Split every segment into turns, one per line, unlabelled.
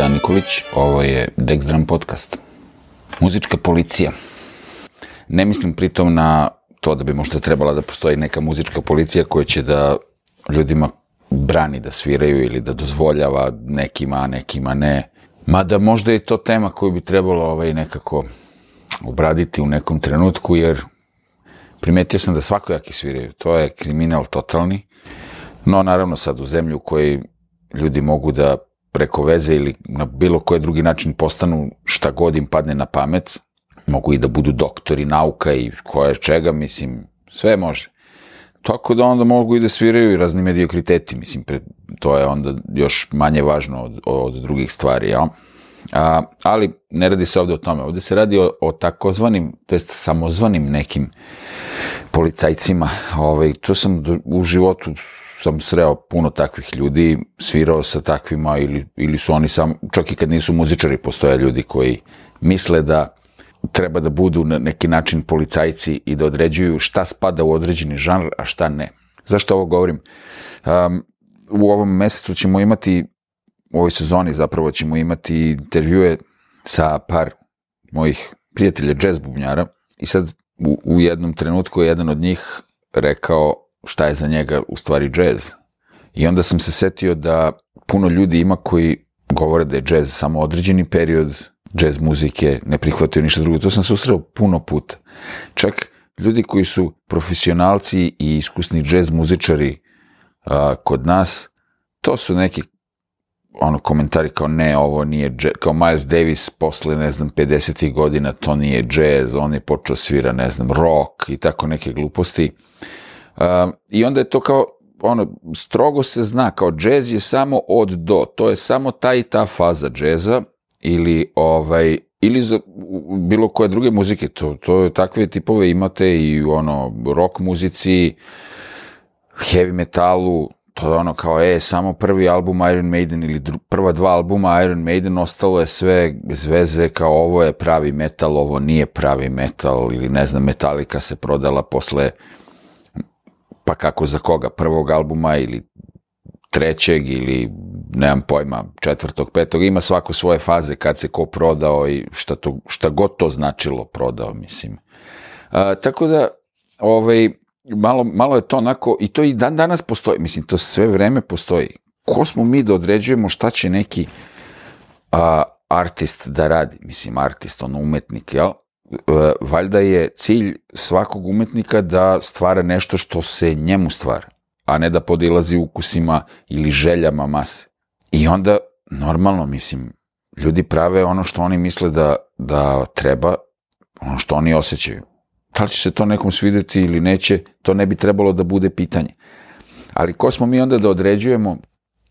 Dejan Nikolić, ovo je Dexdram podcast. Muzička policija. Ne mislim pritom na to da bi možda trebala da postoji neka muzička policija koja će da ljudima brani da sviraju ili da dozvoljava nekima, nekima ne. Mada možda je to tema koju bi trebalo ovaj nekako obraditi u nekom trenutku, jer primetio sam da svakojaki sviraju. To je kriminal totalni. No, naravno, sad u zemlju u kojoj ljudi mogu da preko veze ili na bilo koji drugi način postanu šta god im padne na pamet, mogu i da budu doktori nauka i koje čega, mislim, sve može. Tako da onda mogu i da sviraju i razni mediokriteti, mislim, to je onda još manje važno od, od drugih stvari, jel? A, ali ne radi se ovde o tome, ovde se radi o, o takozvanim, to jest samozvanim nekim policajcima, ovaj, to sam u životu sam sreo puno takvih ljudi, svirao sa takvima ili, ili su oni sam, čak i kad nisu muzičari, postoje ljudi koji misle da treba da budu na neki način policajci i da određuju šta spada u određeni žanr, a šta ne. Zašto ovo govorim? Um, u ovom mesecu ćemo imati, u ovoj sezoni zapravo ćemo imati intervjue sa par mojih prijatelja jazz bubnjara i sad u, u jednom trenutku je jedan od njih rekao šta je za njega u stvari džez. I onda sam se setio da puno ljudi ima koji govore da je džez samo određeni period džez muzike, ne prihvataju ništa drugo. To sam se usreo puno puta. Čak ljudi koji su profesionalci i iskusni džez muzičari a, kod nas, to su neki ono komentari kao ne, ovo nije džez, kao Miles Davis posle, ne znam, 50. godina, to nije džez, on je počeo svira, ne znam, rock i tako neke gluposti. Uh, I onda je to kao, ono, strogo se zna, kao džez je samo od do, to je samo ta i ta faza džeza, ili ovaj, ili za bilo koje druge muzike, to, to takve tipove imate i u ono, rock muzici, heavy metalu, to je ono kao, e, samo prvi album Iron Maiden ili dru, prva dva albuma Iron Maiden, ostalo je sve zveze kao ovo je pravi metal, ovo nije pravi metal, ili ne znam, Metallica se prodala posle pa kako za koga, prvog albuma ili trećeg ili nemam pojma, četvrtog, petog, ima svako svoje faze kad se ko prodao i šta, to, šta god to značilo prodao, mislim. A, tako da, ovaj, malo, malo je to onako, i to i dan danas postoji, mislim, to sve vreme postoji. Ko smo mi da određujemo šta će neki a, artist da radi, mislim, artist, ono, umetnik, jel? Valjda je cilj svakog umetnika da stvara nešto što se njemu stvara, a ne da podilazi ukusima ili željama mase. I onda, normalno, mislim, ljudi prave ono što oni misle da, da treba, ono što oni osjećaju. Da li će se to nekom svideti ili neće, to ne bi trebalo da bude pitanje. Ali ko smo mi onda da određujemo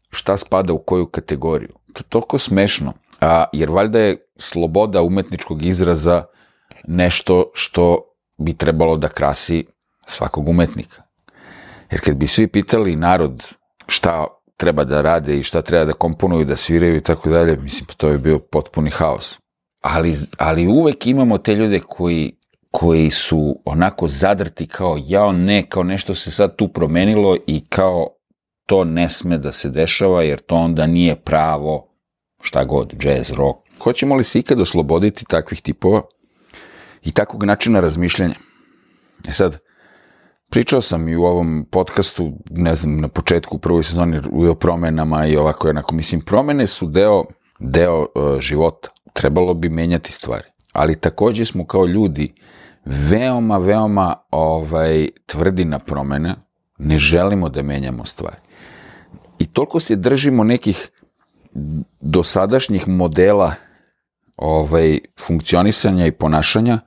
šta spada u koju kategoriju? To je toliko smešno, a, jer valjda je sloboda umetničkog izraza nešto što bi trebalo da krasi svakog umetnika. Jer kad bi svi pitali narod šta treba da rade i šta treba da komponuju, da sviraju i tako dalje, mislim, pa to je bio potpuni haos. Ali, ali uvek imamo te ljude koji, koji su onako zadrti kao jao ne, kao nešto se sad tu promenilo i kao to ne sme da se dešava jer to onda nije pravo šta god, jazz, rock. Hoćemo li se ikad osloboditi takvih tipova? I takvog načina razmišljanja. E sad, pričao sam i u ovom podcastu, ne znam, na početku u prvoj sezoni o promenama i ovako jednako. Mislim, promene su deo, deo uh, života. Trebalo bi menjati stvari. Ali takođe smo kao ljudi veoma, veoma ovaj, tvrdi na promene. Ne želimo da menjamo stvari. I toliko se držimo nekih dosadašnjih modela ovaj, funkcionisanja i ponašanja,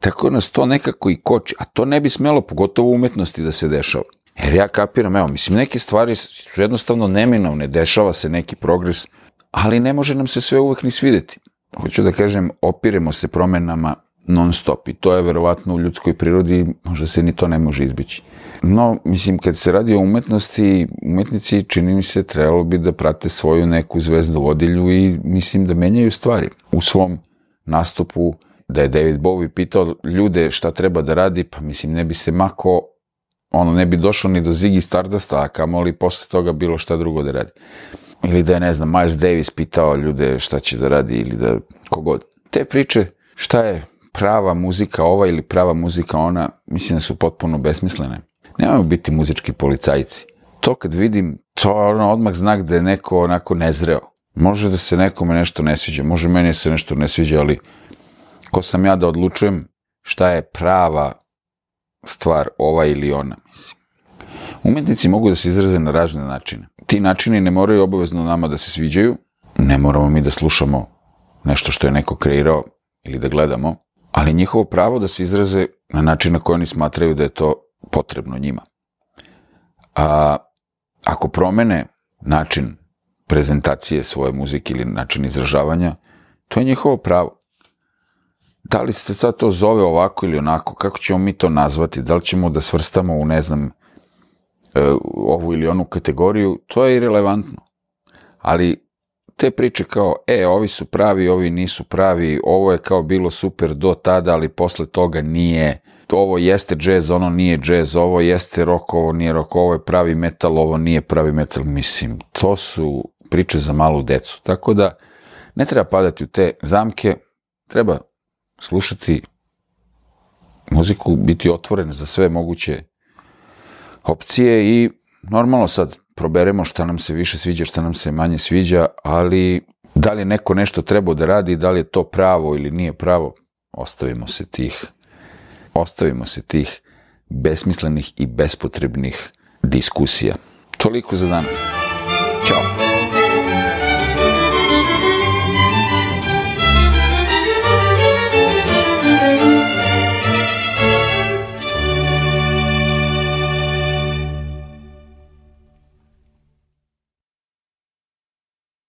tako nas to nekako i koči, a to ne bi smelo, pogotovo u umetnosti, da se dešava. Jer ja kapiram, evo, mislim, neke stvari su jednostavno neminovne, dešava se neki progres, ali ne može nam se sve uvek ni svideti. Hoću da kažem, opiremo se promenama non stop i to je verovatno u ljudskoj prirodi, možda se ni to ne može izbići. No, mislim, kad se radi o umetnosti, umetnici čini mi se trebalo bi da prate svoju neku zvezdu vodilju i mislim da menjaju stvari. U svom nastupu da je David Bowie pitao ljude šta treba da radi, pa mislim ne bi se mako, ono ne bi došlo ni do Ziggy Stardusta, a kamoli posle toga bilo šta drugo da radi. ili da je, ne znam, Miles Davis pitao ljude šta će da radi ili da kogod. Te priče, šta je prava muzika ova ili prava muzika ona, mislim da su potpuno besmislene. Nemamo biti muzički policajci. To kad vidim, to je ono odmah znak da je neko onako nezreo. Može da se nekome nešto ne sviđa, može meni se nešto ne sviđa, ali ko sam ja da odlučujem šta je prava stvar ova ili ona, mislim. Umetnici mogu da se izraze na razne načine. Ti načini ne moraju obavezno nama da se sviđaju, ne moramo mi da slušamo nešto što je neko kreirao ili da gledamo, ali njihovo pravo da se izraze na način na koji oni smatraju da je to potrebno njima. A ako promene način prezentacije svoje muzike ili način izražavanja, to je njihovo pravo. Da li se sad to zove ovako ili onako, kako ćemo mi to nazvati, da li ćemo da svrstamo u, ne znam, e, ovu ili onu kategoriju, to je irelevantno. Ali te priče kao, e, ovi su pravi, ovi nisu pravi, ovo je kao bilo super do tada, ali posle toga nije, ovo jeste džez, ono nije džez, ovo jeste rock, ovo nije rock, ovo je pravi metal, ovo nije pravi metal, mislim, to su priče za malu decu. Tako da, ne treba padati u te zamke, treba slušati muziku, biti otvoren za sve moguće opcije i normalno sad proberemo šta nam se više sviđa, šta nam se manje sviđa, ali da li neko nešto trebao da radi, da li je to pravo ili nije pravo, ostavimo se tih ostavimo se tih besmislenih i bespotrebnih diskusija. Toliko za danas.